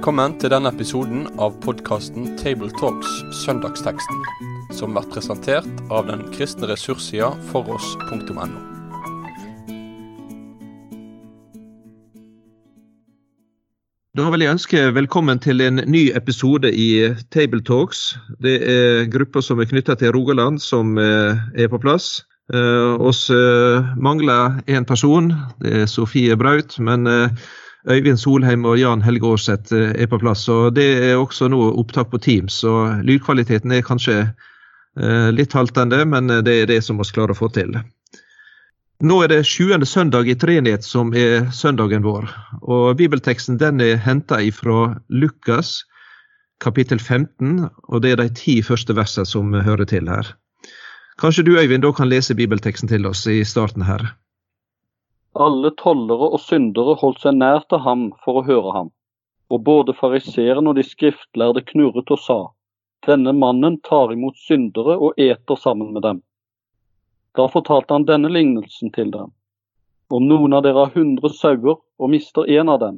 Velkommen til denne episoden av podkasten Tabletalks Søndagsteksten, som blir presentert av den kristne ressurssida foross.no. Da vil jeg ønske velkommen til en ny episode i Tabletalks. Det er grupper som er knytta til Rogaland som eh, er på plass. Vi oss eh, mangler én person, det er Sofie Braut. Men Øyvind Solheim og Jan Helge Aarseth er på plass. og Det er også nå opptak på Teams, så lydkvaliteten er kanskje litt haltende, men det er det som vi klarer å få til. Nå er det sjuende søndag i treenighet som er søndagen vår. og Bibelteksten den er henta fra Lukas kapittel 15, og det er de ti første versene som hører til her. Kanskje du Øyvind da kan lese bibelteksten til oss i starten her. Alle tollere og syndere holdt seg nær til ham for å høre ham. Og både fariseerne og de skriftlærde knurret og sa, denne mannen tar imot syndere og eter sammen med dem. Da fortalte han denne lignelsen til dem. Om noen av dere har hundre sauer og mister en av dem,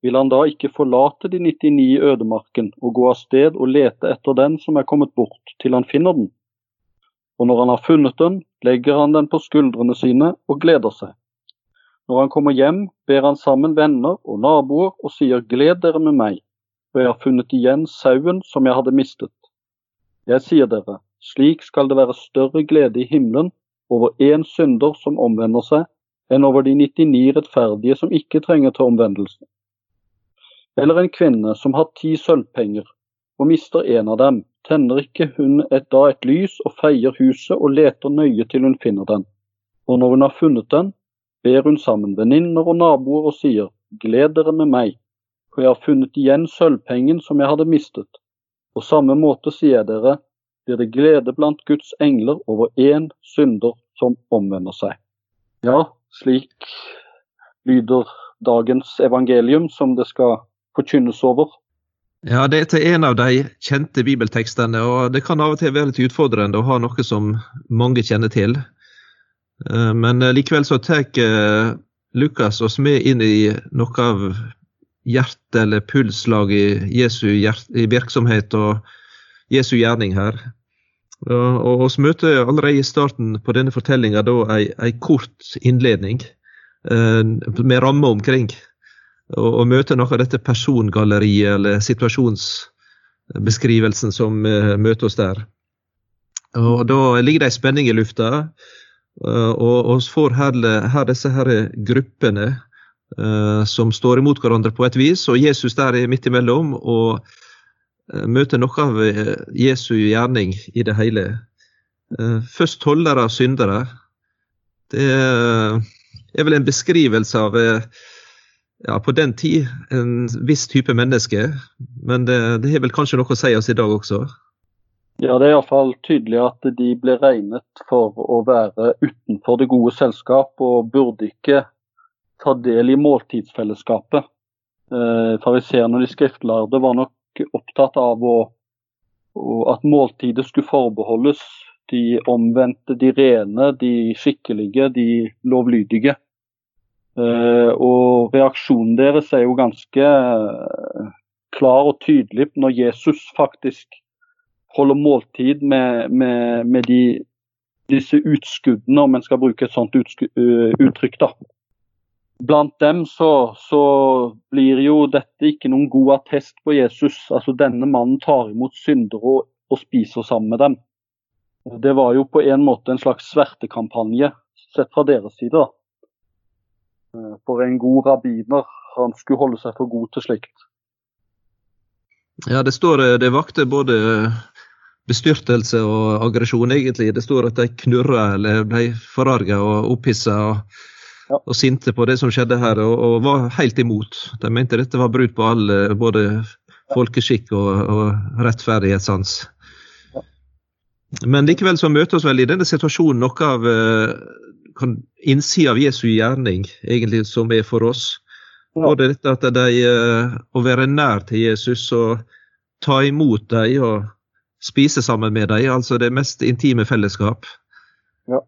vil han da ikke forlate de 99 i ødemarken og gå av sted og lete etter den som er kommet bort, til han finner den? Og når han har funnet den, legger han den på skuldrene sine og gleder seg. Når han kommer hjem, ber han sammen venner og naboer og sier gled dere med meg, for jeg har funnet igjen sauen som jeg hadde mistet. Jeg sier dere, slik skal det være større glede i himmelen over én synder som omvender seg, enn over de 99 rettferdige som ikke trenger til omvendelse. Eller en kvinne som har ti sølvpenger og mister en av dem, tenner ikke hun et, da et lys og feier huset og leter nøye til hun finner den. Og når hun har funnet den, ber hun sammen venninner og naboer og sier, gled dere med meg, for jeg har funnet igjen sølvpengen som jeg hadde mistet. På samme måte sier dere, blir det glede blant Guds engler over én synder som omvender seg. Ja, slik lyder dagens evangelium som det skal forkynnes over. Ja, det er en av de kjente bibeltekstene, og det kan av og til være litt utfordrende å ha noe som mange kjenner til. Eh, men likevel så tar eh, Lukas oss med inn i noe av hjertet eller pulslaget i Jesu i virksomhet og Jesu gjerning her. Og Vi møter allerede i starten på denne fortellinga ei, kort innledning eh, med ramme omkring. Og, møter noe av dette persongalleriet eller situasjonsbeskrivelsen som eh, møter oss der. Og Da ligger det ei spenning i lufta, eh, og vi får her, her, disse her gruppene eh, som står imot hverandre på et vis, og Jesus der er midt imellom. og Eh, møter noe av eh, Jesu gjerning i det hele. Eh, først tollere og syndere. Det er vel en beskrivelse av ja, på den tid en viss type menneske. Men det, det har vel kanskje noe å si oss i dag også? Ja, det er iallfall tydelig at de ble regnet for å være utenfor det gode selskap og burde ikke ta del i måltidsfellesskapet. Eh, Fariseerne og de skriftlærde var nok opptatt av å, at måltidet skulle forbeholdes de omvendte, de rene, de skikkelige, de lovlydige. Eh, og reaksjonen deres er jo ganske eh, klar og tydelig når Jesus faktisk holder måltid med, med, med de, disse utskuddene, om en skal bruke et sånt uttrykk. da blant dem så, så, blir jo dette ikke noen god attest på Jesus. Altså Denne mannen tar imot syndere og, og, spiser sammen med dem. Det var jo på en måte en slags svertekampanje sett fra deres side. da. for en god rabbiner, han skulle holde seg for god til slikt. Ja, det står eh, det vakte både bestyrtelse og aggresjon, egentlig. Det står at de knurra eller ble forarga og opphissa. Og ja. og sinte på det som skjedde her, og, og, var helt imot. De mente dette var brudd på all både folkeskikk og, og rettferdighetssans. Ja. Men likevel så møter oss vel i denne situasjonen noe av eh, kan, innsida av Jesu gjerning, egentlig, som er for oss. Ja. Både dette at de, eh, å være nær til Jesus og ta imot dem og spise sammen med dem, altså det mest intime fellesskap. Ja.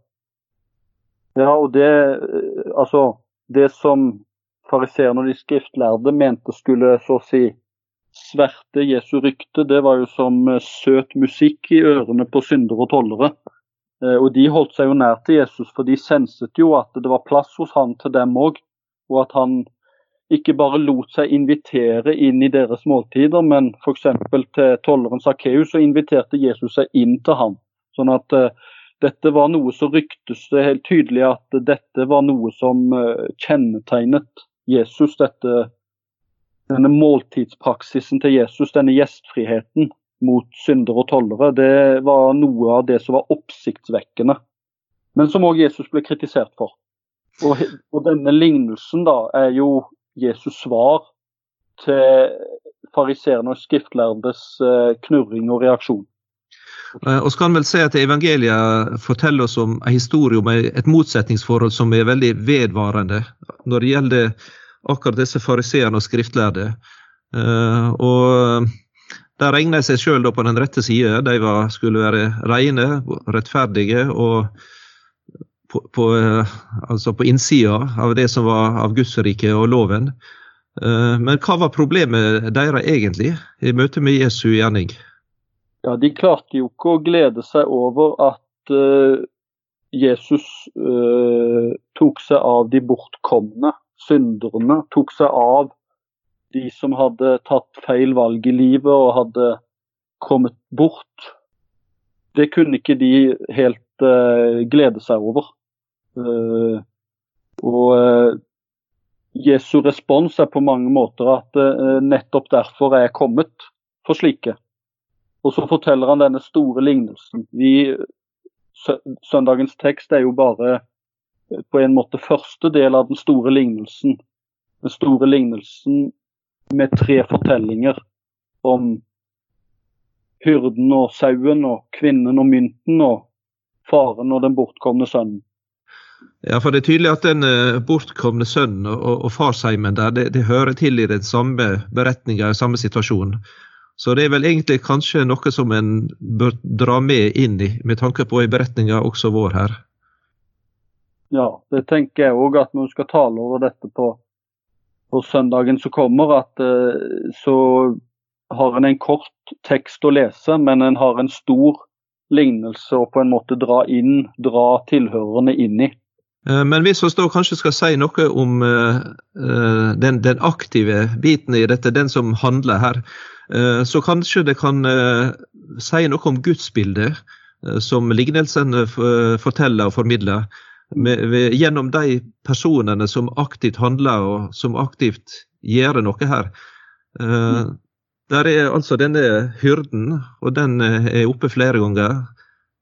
Ja, og det, eh, altså, det som fariseerne og de skriftlærde mente skulle så å si sverte Jesu rykte, det var jo som søt musikk i ørene på syndere og tollere. Og de holdt seg jo nær til Jesus, for de senset jo at det var plass hos han til dem òg. Og at han ikke bare lot seg invitere inn i deres måltider, men f.eks. til tolleren Sakkeus så inviterte Jesus seg inn til ham. Sånn at uh, dette var noe som ryktes det helt tydelig at dette var noe som uh, kjennetegnet Jesus. Dette, denne måltidspraksisen til Jesus, denne gjestfriheten mot syndere og tollere, det var noe av det som var oppsiktsvekkende. Men som òg Jesus ble kritisert for. Og, og, denne lignelsen da er jo Jesus svar til fariseerne og skriftlærdes eh, knurring og reaksjon. Og og skal vel si at Evangeliet forteller oss om en historie om et motsetningsforhold som er veldig vedvarende når det gjelder akkurat disse fariseerne og skriftlærde. Eh, og De regna seg sjøl på den rette side. De skulle være rene, rettferdige og på, på, eh, altså på innsida av det som var av Gudsriket og loven. Eh, men hva var problemet deres egentlig i møte med Jesu gjerning? Ja, De klarte jo ikke å glede seg over at uh, Jesus uh, tok seg av de bortkomne, synderne. Tok seg av de som hadde tatt feil valg i livet og hadde kommet bort. Det kunne ikke de helt uh, glede seg over. Uh, og uh, Jesu respons er på mange måter at nettopp derfor er jeg kommet for slike. Og så forteller han denne store lignelsen. Vi, søndagens tekst er jo bare på en måte første del av den store lignelsen. Den store lignelsen med tre fortellinger om hyrden og sauen og kvinnen og mynten og faren og den bortkomne sønnen. Ja, for det er tydelig at den uh, bortkomne sønnen og, og farsheimen der, det, det, hører til i den samme beretninga, i samme situasjon. Så det er vel egentlig kanskje noe som en bør dra med inn i, med tanke på i beretninga også vår her. Ja, det tenker jeg òg, at når vi skal tale over dette på, på søndagen som kommer, at uh, så har en en kort tekst å lese, men en har en stor lignelse og på en måte dra inn, dra tilhørerne inn i. Eh, men hvis vi da kanskje skal si noe om uh, den, den, aktive biten i dette, den som handler her, så kanskje det kan si noe om gudsbildet som lignelsene forteller og formidler. Gjennom de personene som aktivt handler og som aktivt gjør noe her. Der er altså denne hyrden, og den er oppe flere ganger.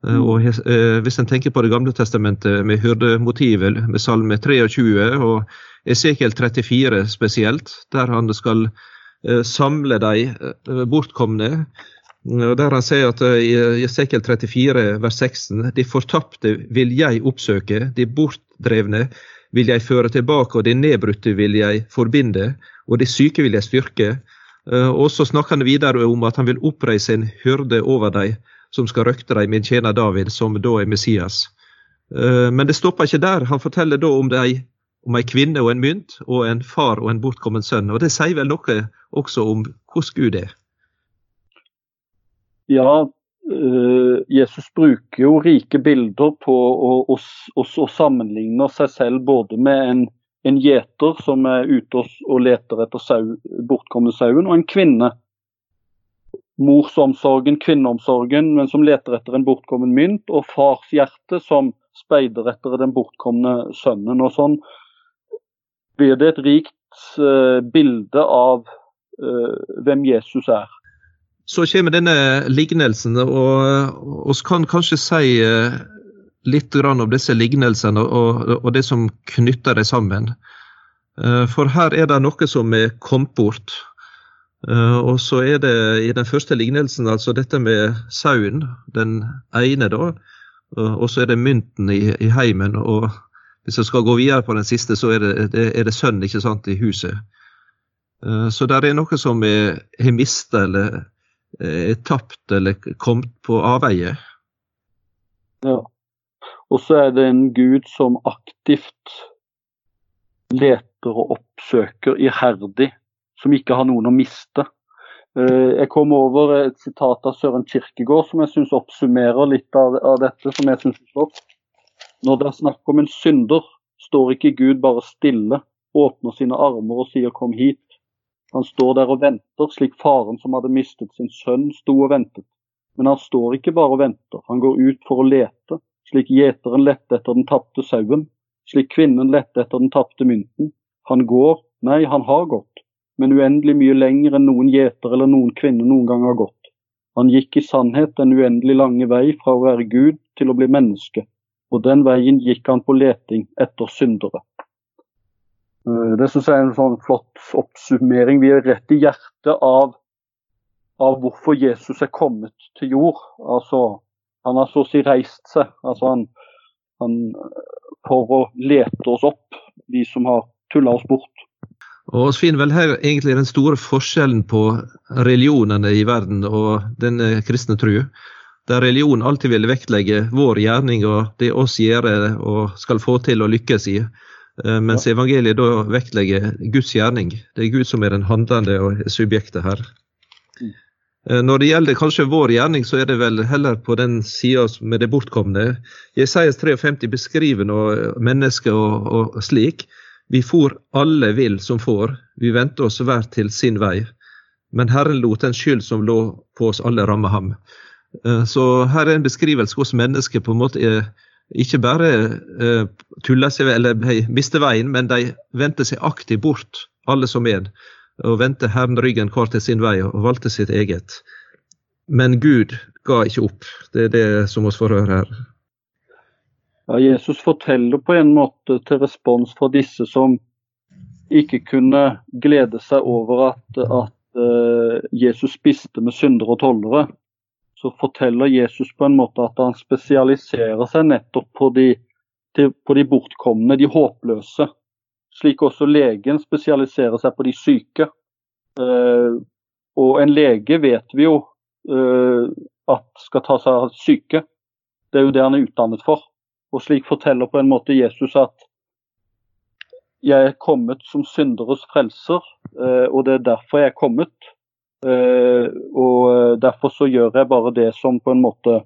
Mm. Og eh, Hvis en tenker på Det gamle testamentet med hyrdemotivet, med Salme 23 og Esekiel 34 spesielt, der han skal eh, samle de eh, bortkomne. Og Der han sier at i Esekiel 34 vers 16 de fortapte vil jeg oppsøke, de bortdrevne vil jeg føre tilbake, og de nedbrutte vil jeg forbinde, og de syke vil jeg styrke. Og så snakker han videre om at han vil oppreise en hyrde over dem som skal røkte dem, min tjener David, som da er Messias. Eh, men det stopper ikke der. Han forteller da om, de, om en kvinne og en mynt, og en far og en bortkommen sønn. Og Det sier vel noe også om hvordan Gud er? Ja, uh, Jesus bruker jo rike bilder på å, å, å, å sammenligne seg selv både med en, en gjeter som er ute og, leter etter sau, bortkomne sauen, og en kvinne morsomsorgen, kvinneomsorgen, men som leter etter en bortkommen mynt, og fars hjerte som speider etter den bortkomne sønnen. Og sånn blir det et rikt uh, bilde av uh, hvem Jesus er. Så kommer denne lignelsen, og vi kan kanskje si uh, litt om disse lignelsene og, og, det som knytter dem sammen. For her er det noe som er kommet bort Uh, og så er det i den første lignelsen altså dette med sauen, den ene, da. Uh, og så er det mynten i, i heimen. Og hvis jeg skal gå videre på den siste, så er det, det, er det sønn ikke sant, i huset. Så det er noe som er, er mista eller er tapt eller kommet på avveie. Ja. Og så er det en gud som aktivt leter og oppsøker iherdig som ikke har noen å miste. Eh, jeg kom over et sitat av Søren Kirkegård som jeg syns oppsummerer litt av, dette. som jeg synes er flott. Når det er snakk om en synder, står ikke Gud bare stille, åpner sine armer og sier 'kom hit'. Han står der og venter, slik faren som hadde mistet sin sønn, sto og ventet. Men han står ikke bare og venter, han går ut for å lete, slik gjeteren lette etter den tapte sauen, slik kvinnen lette etter den tapte mynten. Han går, nei, han har gått, men uendelig mye lenger enn noen gjeter eller noen kvinne noen gang har gått. Han gikk i sannhet den uendelig lange vei fra å være Gud til å bli menneske, og den veien gikk han på leting etter syndere. Eh, det syns jeg er en sånn flott oppsummering. Vi er rett i hjertet av, av hvorfor Jesus er kommet til jord. Altså, han har så å si reist seg altså han, han, for å lete oss opp, de som har tulla oss bort. Og Vi finner vel her egentlig den store forskjellen på religionene i verden og den eh, kristne tro. Der religion alltid vil vektlegge vår gjerning og det oss gjør og skal få til å lykkes i. Eh, mens ja. evangeliet da vektlegger Guds gjerning. Det er Gud som er den handlende og subjektet her. Mm. Eh, når det gjelder kanskje vår gjerning, så er det vel heller på den sida med det bortkomne. Jesajas 53 beskriver noe menneske og, og slik. Vi for alle vil som får, vi vendte oss hver til sin vei. Men Herren lot den skyld som lå på oss alle, ramme ham. Eh, så her er en beskrivelse hvordan mennesket på en måte er, ikke bare tuller seg eller mister veien, men de vendte seg aktivt bort, alle som en, og vendte Herren ryggen hver til sin vei og valgte sitt eget. Men Gud ga ikke opp. Det er det som vi får høre her. Ja, Jesus forteller på en måte til respons fra disse som ikke kunne glede seg over at, at uh, Jesus spiste med syndere og tollere. Så forteller Jesus på en måte at han spesialiserer seg nettopp på de, på de bortkomne, de håpløse. Slik også legen spesialiserer seg på de syke. Uh, og en lege vet vi jo uh, at skal ta seg av syke. Det er jo det han er utdannet for. Og slik forteller på en måte Jesus at jeg er kommet som synderes frelser, eh, og det er derfor jeg er kommet. Eh, og derfor så gjør jeg bare det som på en måte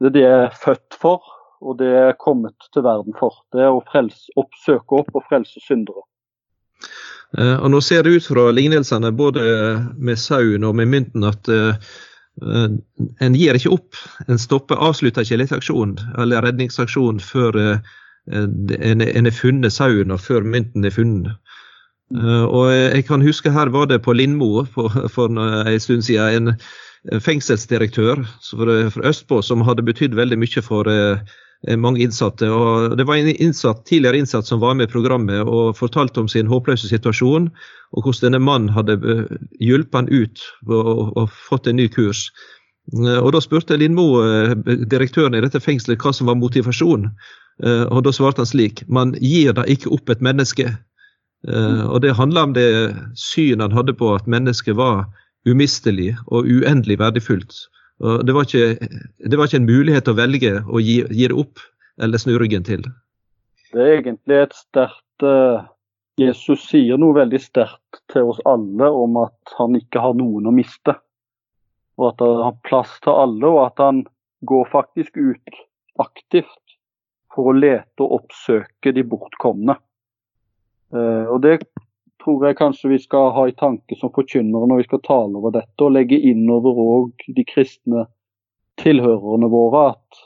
Det er det jeg er født for, og det er kommet til verden for. Det er å frelse, oppsøke opp og frelse syndere. Eh, og Nå ser det ut fra lignelsene både med sauen og med mynten at Eh, en gir ikke opp. En stopper, avslutter ikke leteaksjonen eller redningsaksjonen før eh, en, er funnet sauen og før mynten er funnet. Uh, og jeg kan huske her var det på Lindmo for, for en stund siden en fengselsdirektør fra Østpå som hadde betydd veldig mye for Eh, mange innsatte. og Det var en innsatt, tidligere innsatt som var med i programmet og fortalte om sin håpløse situasjon, og hvordan denne mannen hadde eh, hjulpet han ut og, og fått en ny kurs. Eh, og Da spurte Lindmo, direktøren i dette fengselet, hva som var motivasjonen. Og Da svarte han slik man gir da ikke opp et menneske. Og Det handla om det synet han hadde på at mennesket var umistelig og uendelig verdifullt. Det var, ikke, det var ikke en mulighet å velge å gi, gi, det opp eller snu ryggen til. Det er egentlig et sterkt uh, Jesus sier noe veldig sterkt til oss alle om at han ikke har noen å miste. Og at han har plass til alle, og at han går faktisk ut aktivt for å lete og oppsøke de bortkomne. Uh, og Det tror jeg kanskje vi skal ha i tanke som forkynnere når vi skal tale over dette, og legge innover òg de kristne tilhørerne våre at,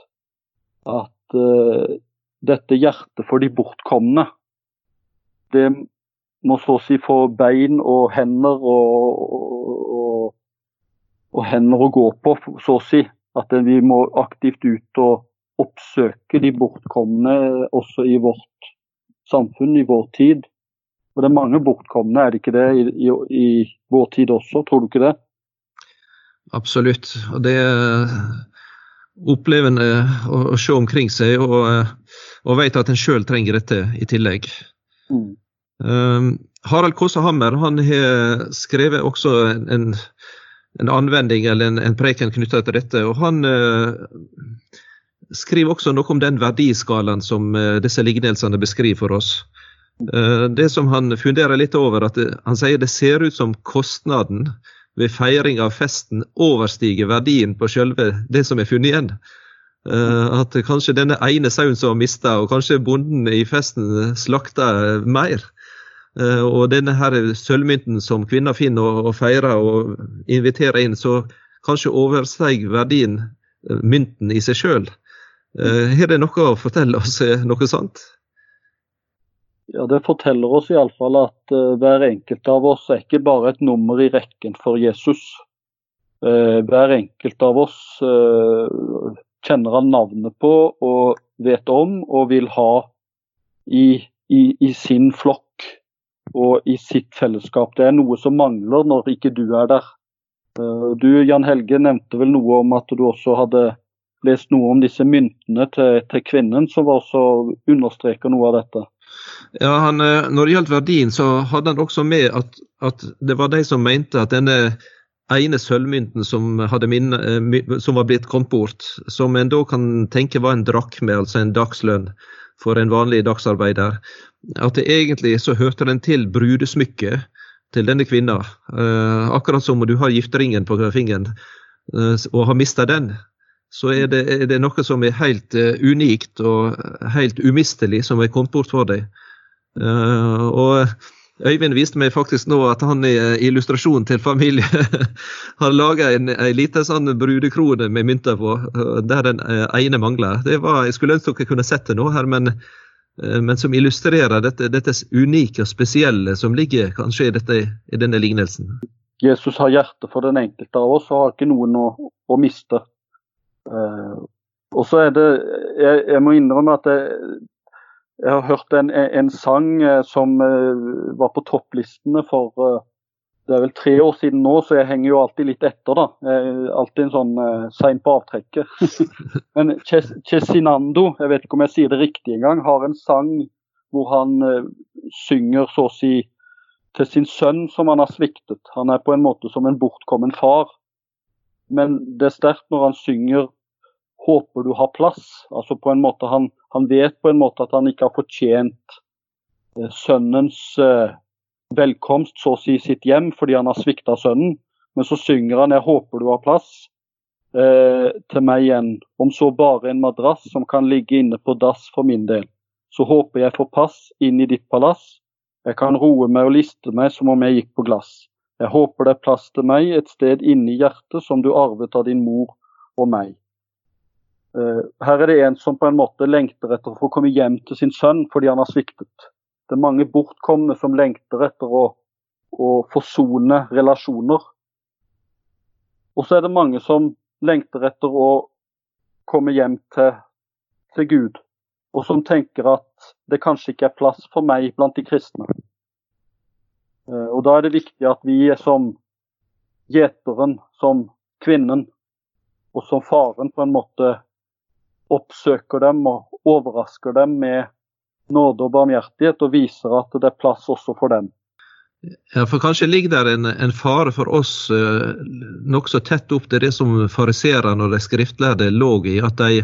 at uh, dette hjertet for de bortkomne, det må så å si få bein og hender og, og, og hender å gå på, så å si. At vi må aktivt ut og oppsøke de bortkomne også i vårt samfunn, i vår tid. Og det er mange bortkomne, er det ikke det, i, i, i vår tid også? Tror du ikke det? Absolutt. Og det er opplevende å, å se omkring seg, og, og vet at en sjøl trenger dette i tillegg. Mm. Um, Harald Kåsa Hammer han har skrevet også en, en anvending eller en, en preken knytta til dette. og Han uh, skriver også noe om den verdiskalaen som uh, disse lignelsene beskriver for oss. Eh, det som han funderer litt over, at han sier det ser ut som kostnaden ved feiring av festen overstiger verdien på selve det som er funnet igjen. Uh, at kanskje denne ene sauen som var mista, og kanskje bonden i festen slakta mer. Uh, og denne her sølvmynten som kvinner finner og, feirer og inviterer inn, så kanskje oversteg verdien mynten i seg sjøl. Har det noe å fortelle oss noe sant? Ja, Det forteller oss iallfall at uh, hver enkelt av oss er ikke bare et nummer i rekken for Jesus. Uh, hver enkelt av oss uh, kjenner han navnet på og vet om og vil ha i, i, i, sin flokk og i sitt fellesskap. Det er noe som mangler når ikke du er der. Du Jan Helge nevnte vel noe om at du også hadde lest noe om disse myntene til, til kvinnen, som også understreker noe av dette. Ja, han, eh, Når det gjaldt verdien, så hadde han også med at, at, det var de som mente at denne ene sølvmynten som, minne, eh, som var blitt kommet bort, som en da kan tenke var en drakme, altså en dagslønn for en vanlig dagsarbeider, at det egentlig så hørte den til brudesmykket til denne kvinna. Eh, akkurat som om du har gifteringen på fingeren og har mista den, så er det, er det, noe som er helt uh, unikt og helt umistelig, som er kommet bort for deg. Uh, og Øyvind viste meg faktisk nå at han i illustrasjonen til familie har laga en, en liten sånn brudekrone med mynter på, der den ene mangler. Det var, jeg skulle ønske dere kunne sett det nå her, men, men som illustrerer dette, dette, unike og spesielle som ligger kanskje i, dette, i denne lignelsen. Jesus har hjerte for den enkelte av oss og har ikke noen å, å miste. Uh, og så er det jeg, jeg, må innrømme at jeg, jeg har hørt en, en sang uh, som uh, var på topplistene for det er vel tre år siden nå, så jeg henger jo alltid litt etter. da. Jeg er alltid en sånn uh, sein på avtrekket. Men Cezinando, jeg vet ikke om jeg sier det riktig engang, har en sang hvor han uh, synger så å si til sin sønn som han har sviktet. Han er på en måte som en bortkommen far. Men det er sterkt når han synger 'håper du har plass'. Altså på en måte han, han vet på en måte at han ikke har fortjent eh, sønnens eh, velkomst, så å si sitt hjem, fordi han har svikta sønnen. Men så synger han 'jeg håper du har plass' eh, til meg igjen. Om så bare en madrass som kan ligge inne på dass for min del. Så håper jeg får pass inn i ditt palass. Jeg kan roe meg og liste meg som om jeg gikk på glass. Jeg håper det er plass til meg et sted inni hjertet som du arvet av din mor og meg. Eh, her er det en som på en måte lengter etter å få komme hjem til sin sønn fordi han har sviktet. Det er mange bortkomne som lengter etter å, å forsone relasjoner. Og så er det mange som lengter etter å komme hjem til, til Gud, og som tenker at det kanskje ikke er plass for meg blant de kristne. Eh, og Da er det viktig at vi som gjeteren, som kvinnen og som faren på en måte oppsøker dem og overrasker dem med nåde og barmhjertighet, og viser at det er plass også for dem. Ja, for Kanskje ligger der en, en fare for oss eh, nokså tett opp til det som fariserene og de skriftlærde lå i. At de,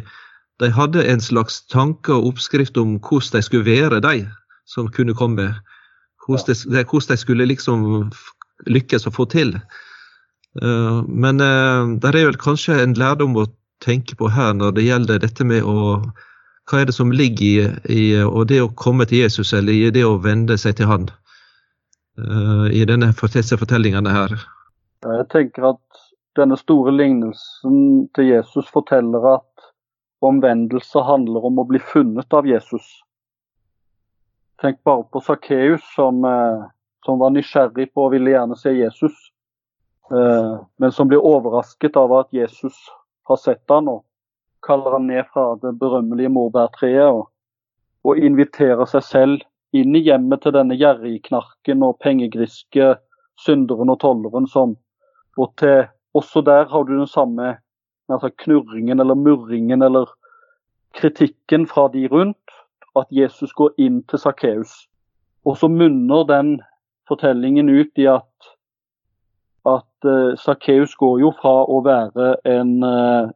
de, hadde en slags tanke og oppskrift om hvordan de skulle være, de som kunne komme hvordan de skulle liksom lykkes å få til. Eh, men eh, det er vel kanskje en lærdom å tenke på her når det gjelder dette med å Hva er det som ligger i, i det å komme til Jesus, eller i det å vende seg til Han? Eh, I denne, disse fortellingene her. Jeg tenker at denne store lignelsen til Jesus forteller at omvendelse handler om å bli funnet av Jesus. Tenk bare på Sakkeus, som, eh, som, var nysgjerrig på og ville gjerne se Jesus. Eh, men som blir overrasket av at Jesus har sett han og kaller han ned fra det berømmelige morbærtreet og, og inviterer seg selv inn i hjemmet til denne gjerrigknarken og pengegriske synderen og tolleren som og til, Også der har du den samme altså knurringen eller murringen eller kritikken fra de rundt at Jesus går inn til Sakkeus. Og så munner den fortellingen ut i at at uh, Sakkeus går jo fra å være en uh,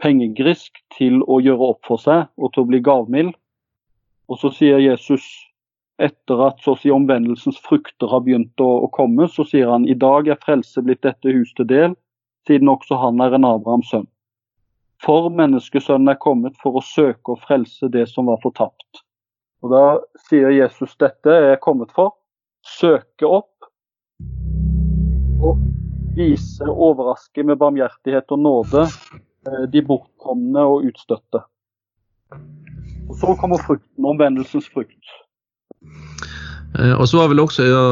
pengegrisk til å gjøre opp for seg og til å bli gavmild. Og så sier Jesus etter at så å si omvendelsens frukter har begynt å, å, komme, så sier han i dag er frelse blitt dette hus til del, siden også han er en Abrahams sønn. For menneskesønnen er kommet for å søke og frelse det som var fortapt. Og Da sier Jesus dette er kommet for. Søke opp og vise, overraske med barmhjertighet og nåde eh, de bortkomne og utstøtte. Og Så kommer frukten, omvendelsens frukt. Eh, og så var vel også ja,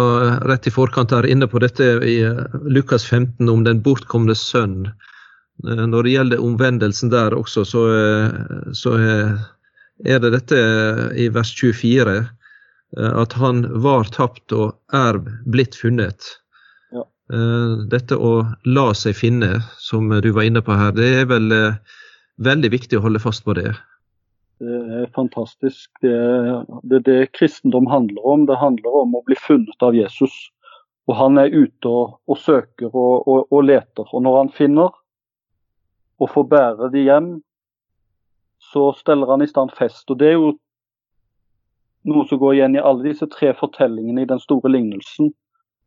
rett i forkant her inne på dette i eh, Lukas 15 om den bortkomne sønn. Når det gjelder omvendelsen der også, så, så er det dette i vers 24 at han var tapt og er blitt funnet. Ja. dette å la seg finne, som du var inne på her, det er vel eh, veldig viktig å holde fast på det? Det er fantastisk. Det det er det kristendom handler om. Det handler om å bli funnet av Jesus. Og han er ute og, og søker og, og, og, leter. Og når han finner og får bære de hjem, så steller han i stand fest. Og det er jo noe som går igjen i alle disse tre fortellingene i den store lignelsen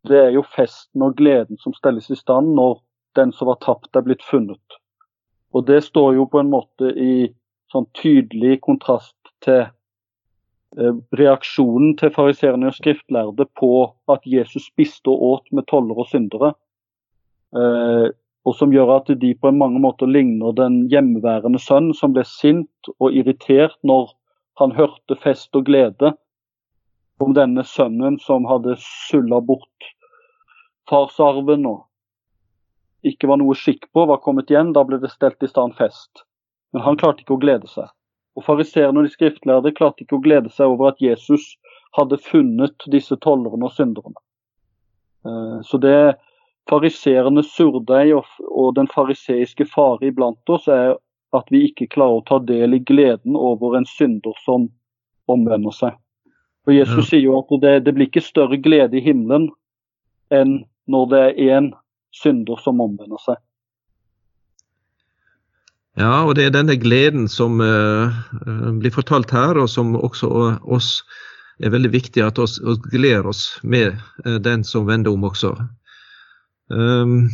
det er jo festen og gleden som stelles i stand når den som var tapt, er blitt funnet. Og det står jo på en måte i sånn tydelig kontrast til eh, reaksjonen til fariserene og skriftlærde på at Jesus spiste og åt med toller og syndere. Eh, og som gjør at de på mange måter ligner den hjemmeværende sønn som ble sint og irritert når han hørte fest og glede om denne sønnen som hadde sulla bort farsarven og ikke var noe skikk på, var kommet igjen. Da ble det stelt i stand fest. Men han klarte ikke å glede seg. Og Fariseerne og de skriftlærde klarte ikke å glede seg over at Jesus hadde funnet disse tollerne og synderne. Eh, så det fariseernes surdeig og den fariseiske fare iblant oss er at vi ikke klarer å ta del i gleden over en synder som omvender seg. Og Jesus ja. sier jo at det, det blir ikke større glede i himmelen enn når det er én synder som omvender seg. Ja, og det er denne gleden som uh, blir fortalt her, og som også uh, oss er veldig viktig at oss gleder oss med uh, den som vender om også. Um,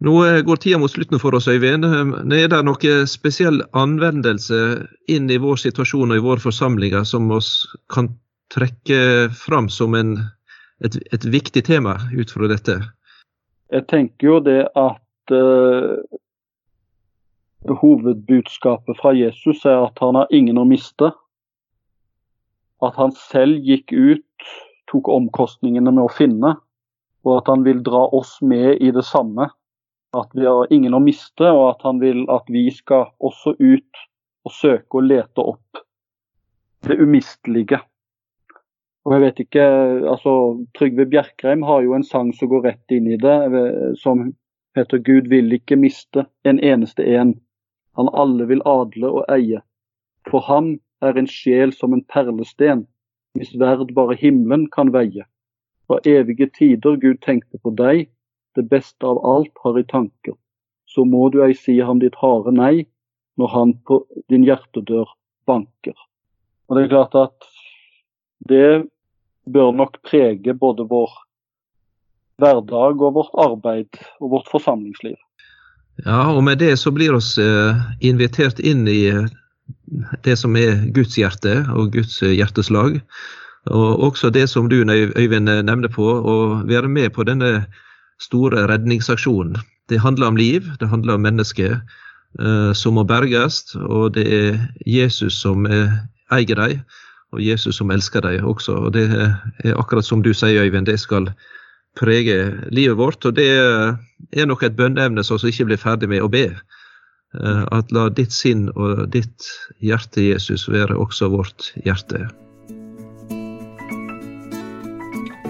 nå går tida mot slutten for oss, Øyvind. Um, er det noen spesiell anvendelse inn i vår situasjon og i våre forsamlinger som oss kan trekke fram som en et, et, viktig tema ut fra dette? Jeg tenker jo det at uh, hovedbudskapet fra Jesus er at han har ingen å miste. At han selv gikk ut, tok omkostningene med å finne, og at han vil dra oss med i det samme. At vi har ingen å miste, og at han vil at vi skal også ut og søke og lete opp det umistelige. Og jeg vet ikke, altså Trygve Bjerkreim har jo en sang som går rett inn i det, som heter 'Gud vil ikke miste en eneste en'. Han alle vil adle og eie. For ham er en sjel som en perlesten, hvis verd bare himmelen kan veie. Fra evige tider Gud tenkte på deg, det beste av alt har i tanker. Så må du ei si ham ditt harde nei, når han på din hjertedør banker. Og det er klart at det bør nok prege både vår hverdag og vårt arbeid og vårt forsamlingsliv. Ja, og med det så blir oss eh, invitert inn i eh, det som er Guds hjerte og Guds eh, hjerteslag. Og også det som du Øyvind nevner på, å være med på denne store redningsaksjonen. Det handler om liv, det handler om mennesker uh, som må berges, og det er Jesus som er, eier dem og Jesus som elsker deg også. og Det er akkurat som du sier, Øyvind, det skal prege livet vårt. Og det er nok et bønneevne som vi ikke blir ferdig med å be. Uh, at la ditt sinn og ditt hjerte, Jesus, være også vårt hjerte.